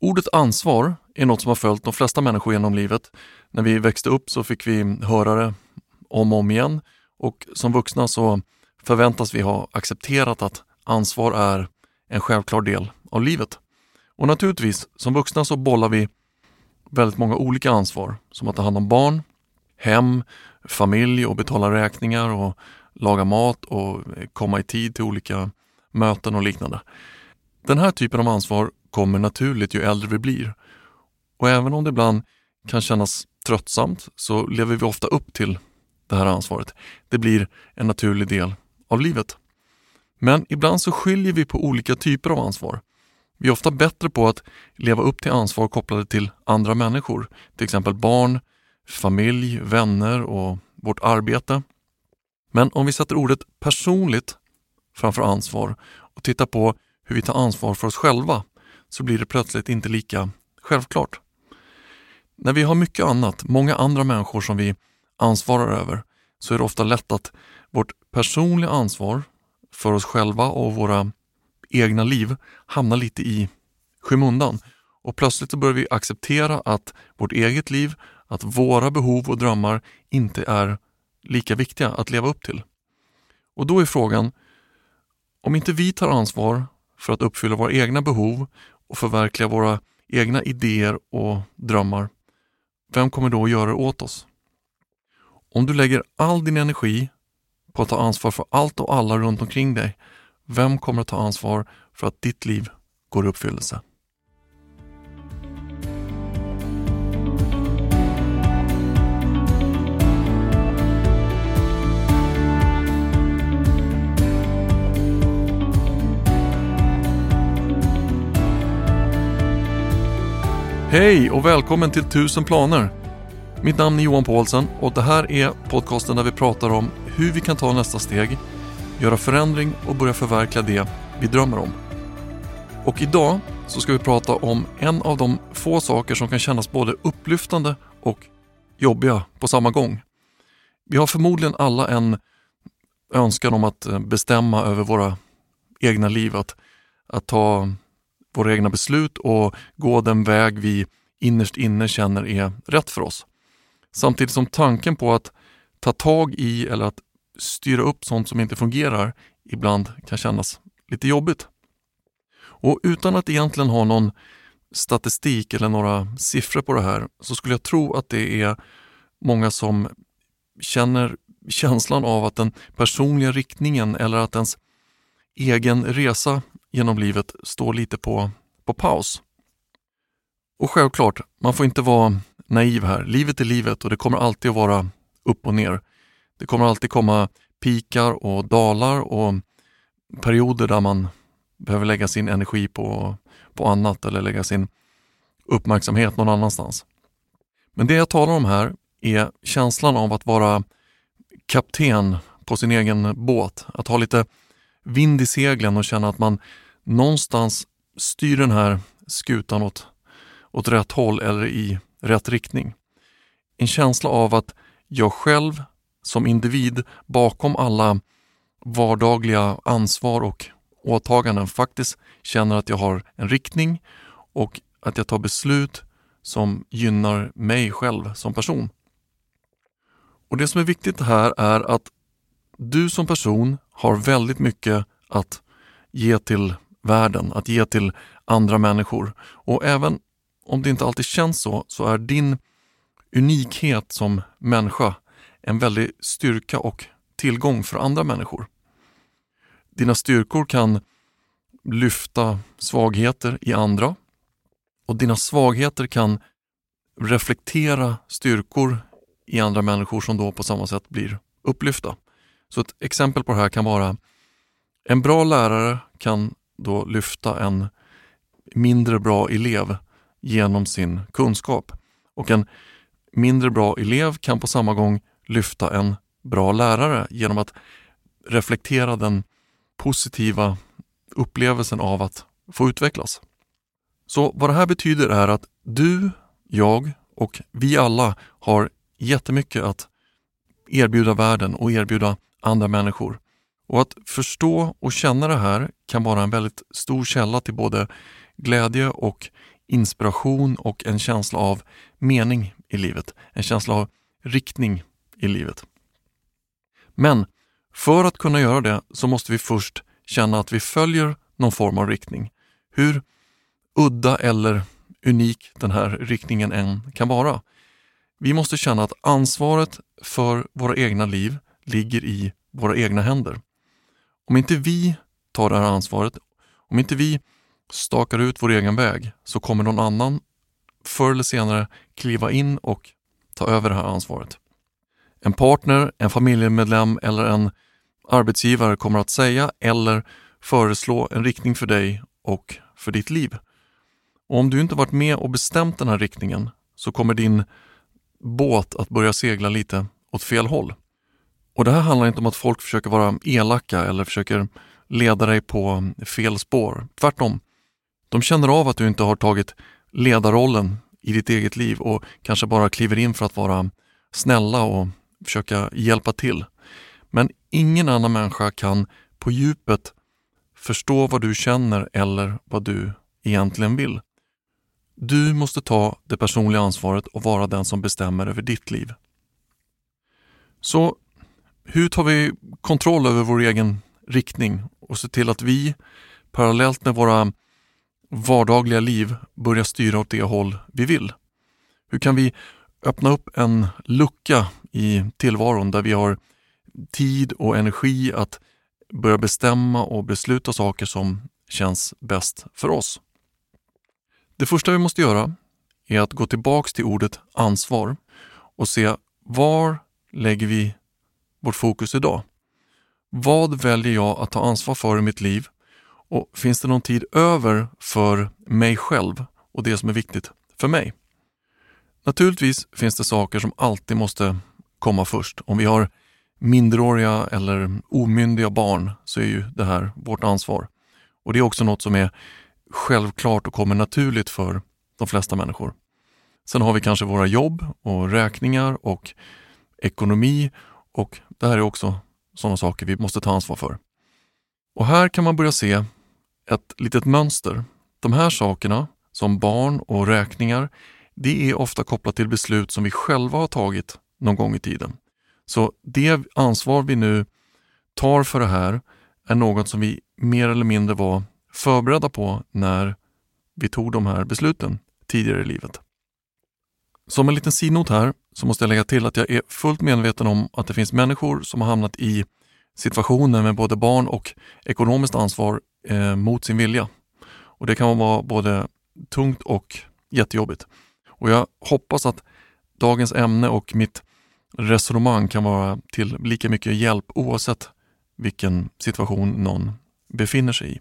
Ordet ansvar är något som har följt de flesta människor genom livet. När vi växte upp så fick vi höra det om och om igen och som vuxna så förväntas vi ha accepterat att ansvar är en självklar del av livet. Och naturligtvis, som vuxna så bollar vi väldigt många olika ansvar, som att ta hand om barn, hem, familj och betala räkningar och laga mat och komma i tid till olika möten och liknande. Den här typen av ansvar kommer naturligt ju äldre vi blir. Och även om det ibland kan kännas tröttsamt så lever vi ofta upp till det här ansvaret. Det blir en naturlig del av livet. Men ibland så skiljer vi på olika typer av ansvar. Vi är ofta bättre på att leva upp till ansvar kopplade till andra människor, till exempel barn, familj, vänner och vårt arbete. Men om vi sätter ordet personligt framför ansvar och tittar på hur vi tar ansvar för oss själva så blir det plötsligt inte lika självklart. När vi har mycket annat, många andra människor som vi ansvarar över, så är det ofta lätt att vårt personliga ansvar för oss själva och våra egna liv hamnar lite i skymundan. Och plötsligt så börjar vi acceptera att vårt eget liv, att våra behov och drömmar inte är lika viktiga att leva upp till. Och då är frågan, om inte vi tar ansvar för att uppfylla våra egna behov och förverkliga våra egna idéer och drömmar, vem kommer då att göra det åt oss? Om du lägger all din energi på att ta ansvar för allt och alla runt omkring dig, vem kommer att ta ansvar för att ditt liv går i uppfyllelse? Hej och välkommen till 1000 planer. Mitt namn är Johan Paulsen och det här är podcasten där vi pratar om hur vi kan ta nästa steg, göra förändring och börja förverkliga det vi drömmer om. Och idag så ska vi prata om en av de få saker som kan kännas både upplyftande och jobbiga på samma gång. Vi har förmodligen alla en önskan om att bestämma över våra egna liv, att, att ta våra egna beslut och gå den väg vi innerst inne känner är rätt för oss. Samtidigt som tanken på att ta tag i eller att styra upp sånt som inte fungerar ibland kan kännas lite jobbigt. Och utan att egentligen ha någon statistik eller några siffror på det här så skulle jag tro att det är många som känner känslan av att den personliga riktningen eller att ens egen resa genom livet står lite på, på paus. Och självklart, man får inte vara naiv här. Livet är livet och det kommer alltid att vara upp och ner. Det kommer alltid komma pikar och dalar och perioder där man behöver lägga sin energi på, på annat eller lägga sin uppmärksamhet någon annanstans. Men det jag talar om här är känslan av att vara kapten på sin egen båt. Att ha lite vind i seglen och känna att man någonstans styr den här skutan åt, åt rätt håll eller i rätt riktning. En känsla av att jag själv som individ bakom alla vardagliga ansvar och åtaganden faktiskt känner att jag har en riktning och att jag tar beslut som gynnar mig själv som person. Och Det som är viktigt här är att du som person har väldigt mycket att ge till världen, att ge till andra människor. Och även om det inte alltid känns så, så är din unikhet som människa en väldig styrka och tillgång för andra människor. Dina styrkor kan lyfta svagheter i andra och dina svagheter kan reflektera styrkor i andra människor som då på samma sätt blir upplyfta. Så ett exempel på det här kan vara en bra lärare kan då lyfta en mindre bra elev genom sin kunskap. Och en mindre bra elev kan på samma gång lyfta en bra lärare genom att reflektera den positiva upplevelsen av att få utvecklas. Så vad det här betyder är att du, jag och vi alla har jättemycket att erbjuda världen och erbjuda andra människor. Och att förstå och känna det här kan vara en väldigt stor källa till både glädje och inspiration och en känsla av mening i livet. En känsla av riktning i livet. Men för att kunna göra det så måste vi först känna att vi följer någon form av riktning. Hur udda eller unik den här riktningen än kan vara. Vi måste känna att ansvaret för våra egna liv ligger i våra egna händer. Om inte vi tar det här ansvaret, om inte vi stakar ut vår egen väg så kommer någon annan förr eller senare kliva in och ta över det här ansvaret. En partner, en familjemedlem eller en arbetsgivare kommer att säga eller föreslå en riktning för dig och för ditt liv. Och om du inte varit med och bestämt den här riktningen så kommer din båt att börja segla lite åt fel håll. Och det här handlar inte om att folk försöker vara elaka eller försöker leda dig på fel spår. Tvärtom. De känner av att du inte har tagit ledarrollen i ditt eget liv och kanske bara kliver in för att vara snälla och försöka hjälpa till. Men ingen annan människa kan på djupet förstå vad du känner eller vad du egentligen vill. Du måste ta det personliga ansvaret och vara den som bestämmer över ditt liv. Så hur tar vi kontroll över vår egen riktning och ser till att vi parallellt med våra vardagliga liv börjar styra åt det håll vi vill? Hur kan vi öppna upp en lucka i tillvaron där vi har tid och energi att börja bestämma och besluta saker som känns bäst för oss? Det första vi måste göra är att gå tillbaks till ordet ansvar och se var lägger vi vårt fokus idag? Vad väljer jag att ta ansvar för i mitt liv? Och finns det någon tid över för mig själv och det som är viktigt för mig? Naturligtvis finns det saker som alltid måste komma först. Om vi har minderåriga eller omyndiga barn så är ju det här vårt ansvar. Och det är också något som är självklart och kommer naturligt för de flesta människor. Sen har vi kanske våra jobb och räkningar och ekonomi och det här är också sådana saker vi måste ta ansvar för. Och här kan man börja se ett litet mönster. De här sakerna, som barn och räkningar, det är ofta kopplat till beslut som vi själva har tagit någon gång i tiden. Så det ansvar vi nu tar för det här är något som vi mer eller mindre var förberedda på när vi tog de här besluten tidigare i livet. Som en liten sidnot här så måste jag lägga till att jag är fullt medveten om att det finns människor som har hamnat i situationer med både barn och ekonomiskt ansvar eh, mot sin vilja. Och Det kan vara både tungt och jättejobbigt. Och Jag hoppas att dagens ämne och mitt resonemang kan vara till lika mycket hjälp oavsett vilken situation någon befinner sig i.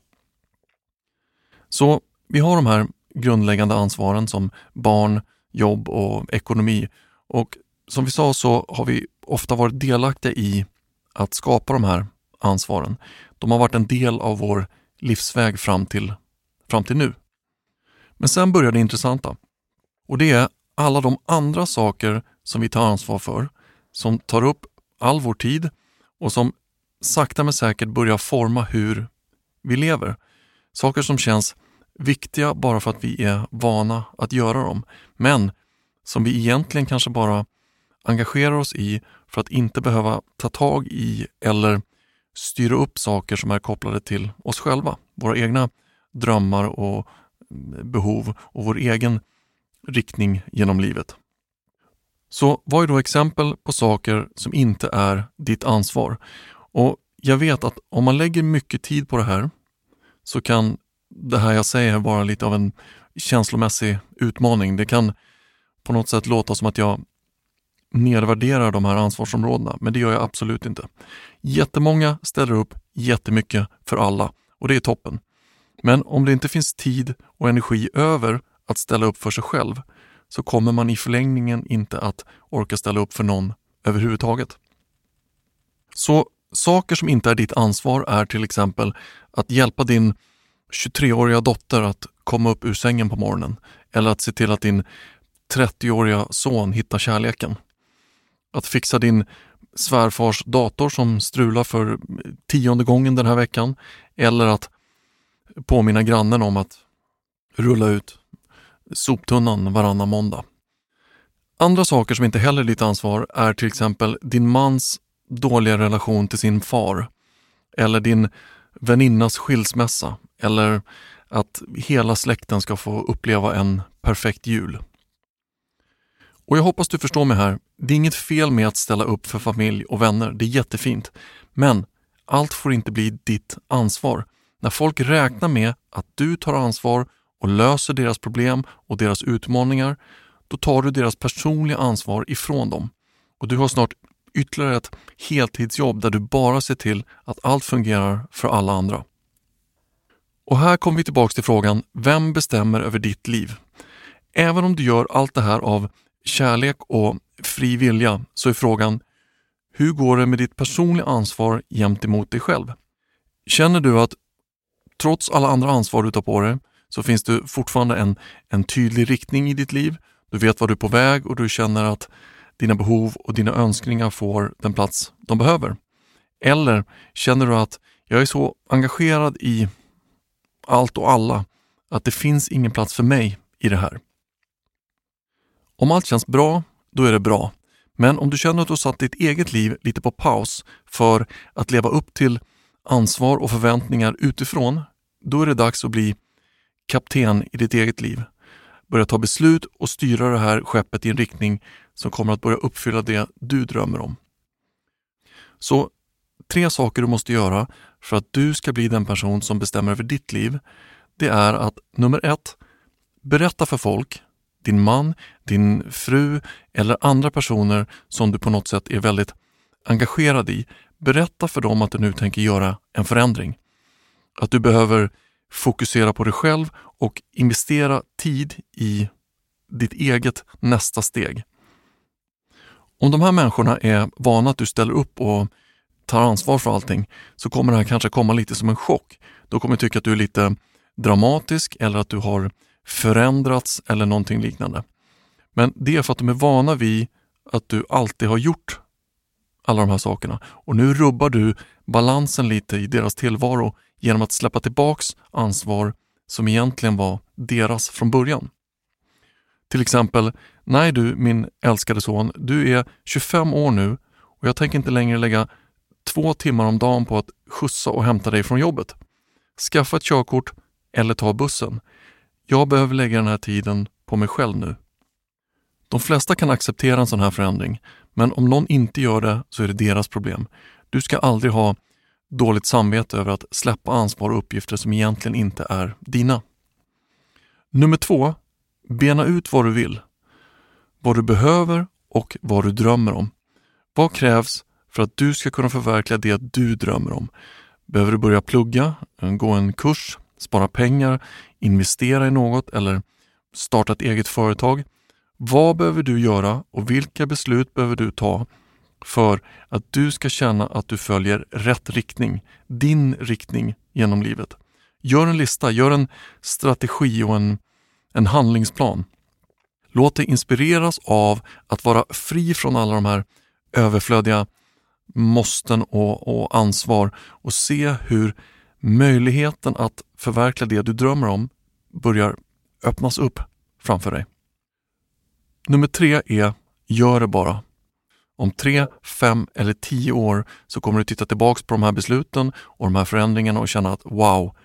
Så vi har de här grundläggande ansvaren som barn, jobb och ekonomi. Och som vi sa så har vi ofta varit delaktiga i att skapa de här ansvaren. De har varit en del av vår livsväg fram till, fram till nu. Men sen börjar det intressanta. Och det är alla de andra saker som vi tar ansvar för, som tar upp all vår tid och som sakta men säkert börjar forma hur vi lever. Saker som känns viktiga bara för att vi är vana att göra dem, men som vi egentligen kanske bara engagerar oss i för att inte behöva ta tag i eller styra upp saker som är kopplade till oss själva, våra egna drömmar och mm, behov och vår egen riktning genom livet. Så vad är då exempel på saker som inte är ditt ansvar? Och Jag vet att om man lägger mycket tid på det här så kan det här jag säger vara lite av en känslomässig utmaning. Det kan på något sätt låta som att jag nedvärderar de här ansvarsområdena, men det gör jag absolut inte. Jättemånga ställer upp jättemycket för alla och det är toppen. Men om det inte finns tid och energi över att ställa upp för sig själv så kommer man i förlängningen inte att orka ställa upp för någon överhuvudtaget. Så saker som inte är ditt ansvar är till exempel att hjälpa din 23-åriga dotter att komma upp ur sängen på morgonen eller att se till att din 30-åriga son hittar kärleken. Att fixa din svärfars dator som strular för tionde gången den här veckan eller att påminna grannen om att rulla ut soptunnan varannan måndag. Andra saker som inte heller är ditt ansvar är till exempel din mans dåliga relation till sin far eller din väninnas skilsmässa eller att hela släkten ska få uppleva en perfekt jul. Och jag hoppas du förstår mig här. Det är inget fel med att ställa upp för familj och vänner. Det är jättefint. Men allt får inte bli ditt ansvar. När folk räknar med att du tar ansvar och löser deras problem och deras utmaningar, då tar du deras personliga ansvar ifrån dem. Och du har snart ytterligare ett heltidsjobb där du bara ser till att allt fungerar för alla andra. Och här kommer vi tillbaks till frågan, vem bestämmer över ditt liv? Även om du gör allt det här av kärlek och fri vilja så är frågan, hur går det med ditt personliga ansvar gentemot dig själv? Känner du att trots alla andra ansvar du tar på dig så finns det fortfarande en, en tydlig riktning i ditt liv. Du vet var du är på väg och du känner att dina behov och dina önskningar får den plats de behöver. Eller känner du att jag är så engagerad i allt och alla att det finns ingen plats för mig i det här. Om allt känns bra, då är det bra. Men om du känner att du har satt ditt eget liv lite på paus för att leva upp till ansvar och förväntningar utifrån, då är det dags att bli kapten i ditt eget liv. Börja ta beslut och styra det här skeppet i en riktning som kommer att börja uppfylla det du drömmer om. Så tre saker du måste göra för att du ska bli den person som bestämmer över ditt liv. Det är att nummer ett, berätta för folk, din man, din fru eller andra personer som du på något sätt är väldigt engagerad i. Berätta för dem att du nu tänker göra en förändring. Att du behöver fokusera på dig själv och investera tid i ditt eget nästa steg. Om de här människorna är vana att du ställer upp och tar ansvar för allting så kommer det här kanske komma lite som en chock. De kommer tycka att du är lite dramatisk eller att du har förändrats eller någonting liknande. Men det är för att de är vana vid att du alltid har gjort alla de här sakerna och nu rubbar du balansen lite i deras tillvaro genom att släppa tillbaks ansvar som egentligen var deras från början. Till exempel, nej du min älskade son, du är 25 år nu och jag tänker inte längre lägga två timmar om dagen på att skjutsa och hämta dig från jobbet. Skaffa ett körkort eller ta bussen. Jag behöver lägga den här tiden på mig själv nu. De flesta kan acceptera en sån här förändring, men om någon inte gör det så är det deras problem. Du ska aldrig ha dåligt samvete över att släppa ansvar och uppgifter som egentligen inte är dina. Nummer två, bena ut vad du vill. Vad du behöver och vad du drömmer om. Vad krävs för att du ska kunna förverkliga det du drömmer om? Behöver du börja plugga, eh, gå en kurs, spara pengar, investera i något eller starta ett eget företag? Vad behöver du göra och vilka beslut behöver du ta för att du ska känna att du följer rätt riktning, din riktning genom livet? Gör en lista, gör en strategi och en, en handlingsplan. Låt dig inspireras av att vara fri från alla de här överflödiga måsten och, och ansvar och se hur möjligheten att förverkliga det du drömmer om börjar öppnas upp framför dig. Nummer tre är Gör det bara. Om tre, fem eller tio år så kommer du titta tillbaks på de här besluten och de här förändringarna och känna att wow,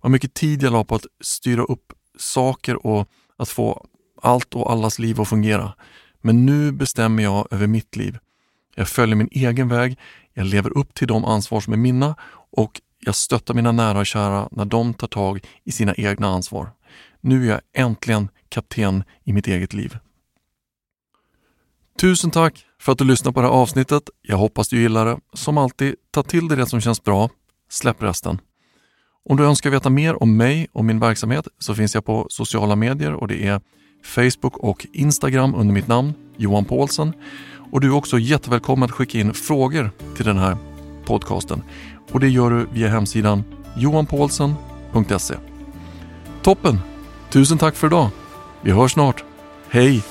vad mycket tid jag la på att styra upp saker och att få allt och allas liv att fungera. Men nu bestämmer jag över mitt liv. Jag följer min egen väg, jag lever upp till de ansvar som är mina och jag stöttar mina nära och kära när de tar tag i sina egna ansvar. Nu är jag äntligen kapten i mitt eget liv. Tusen tack för att du lyssnade på det här avsnittet. Jag hoppas du gillar det. Som alltid, ta till dig det som känns bra. Släpp resten. Om du önskar veta mer om mig och min verksamhet så finns jag på sociala medier och det är Facebook och Instagram under mitt namn, Johan Paulsen. Och du är också jättevälkommen att skicka in frågor till den här podcasten. Och det gör du via hemsidan johanpaulsen.se. Toppen! Tusen tack för idag. Vi hörs snart. Hej!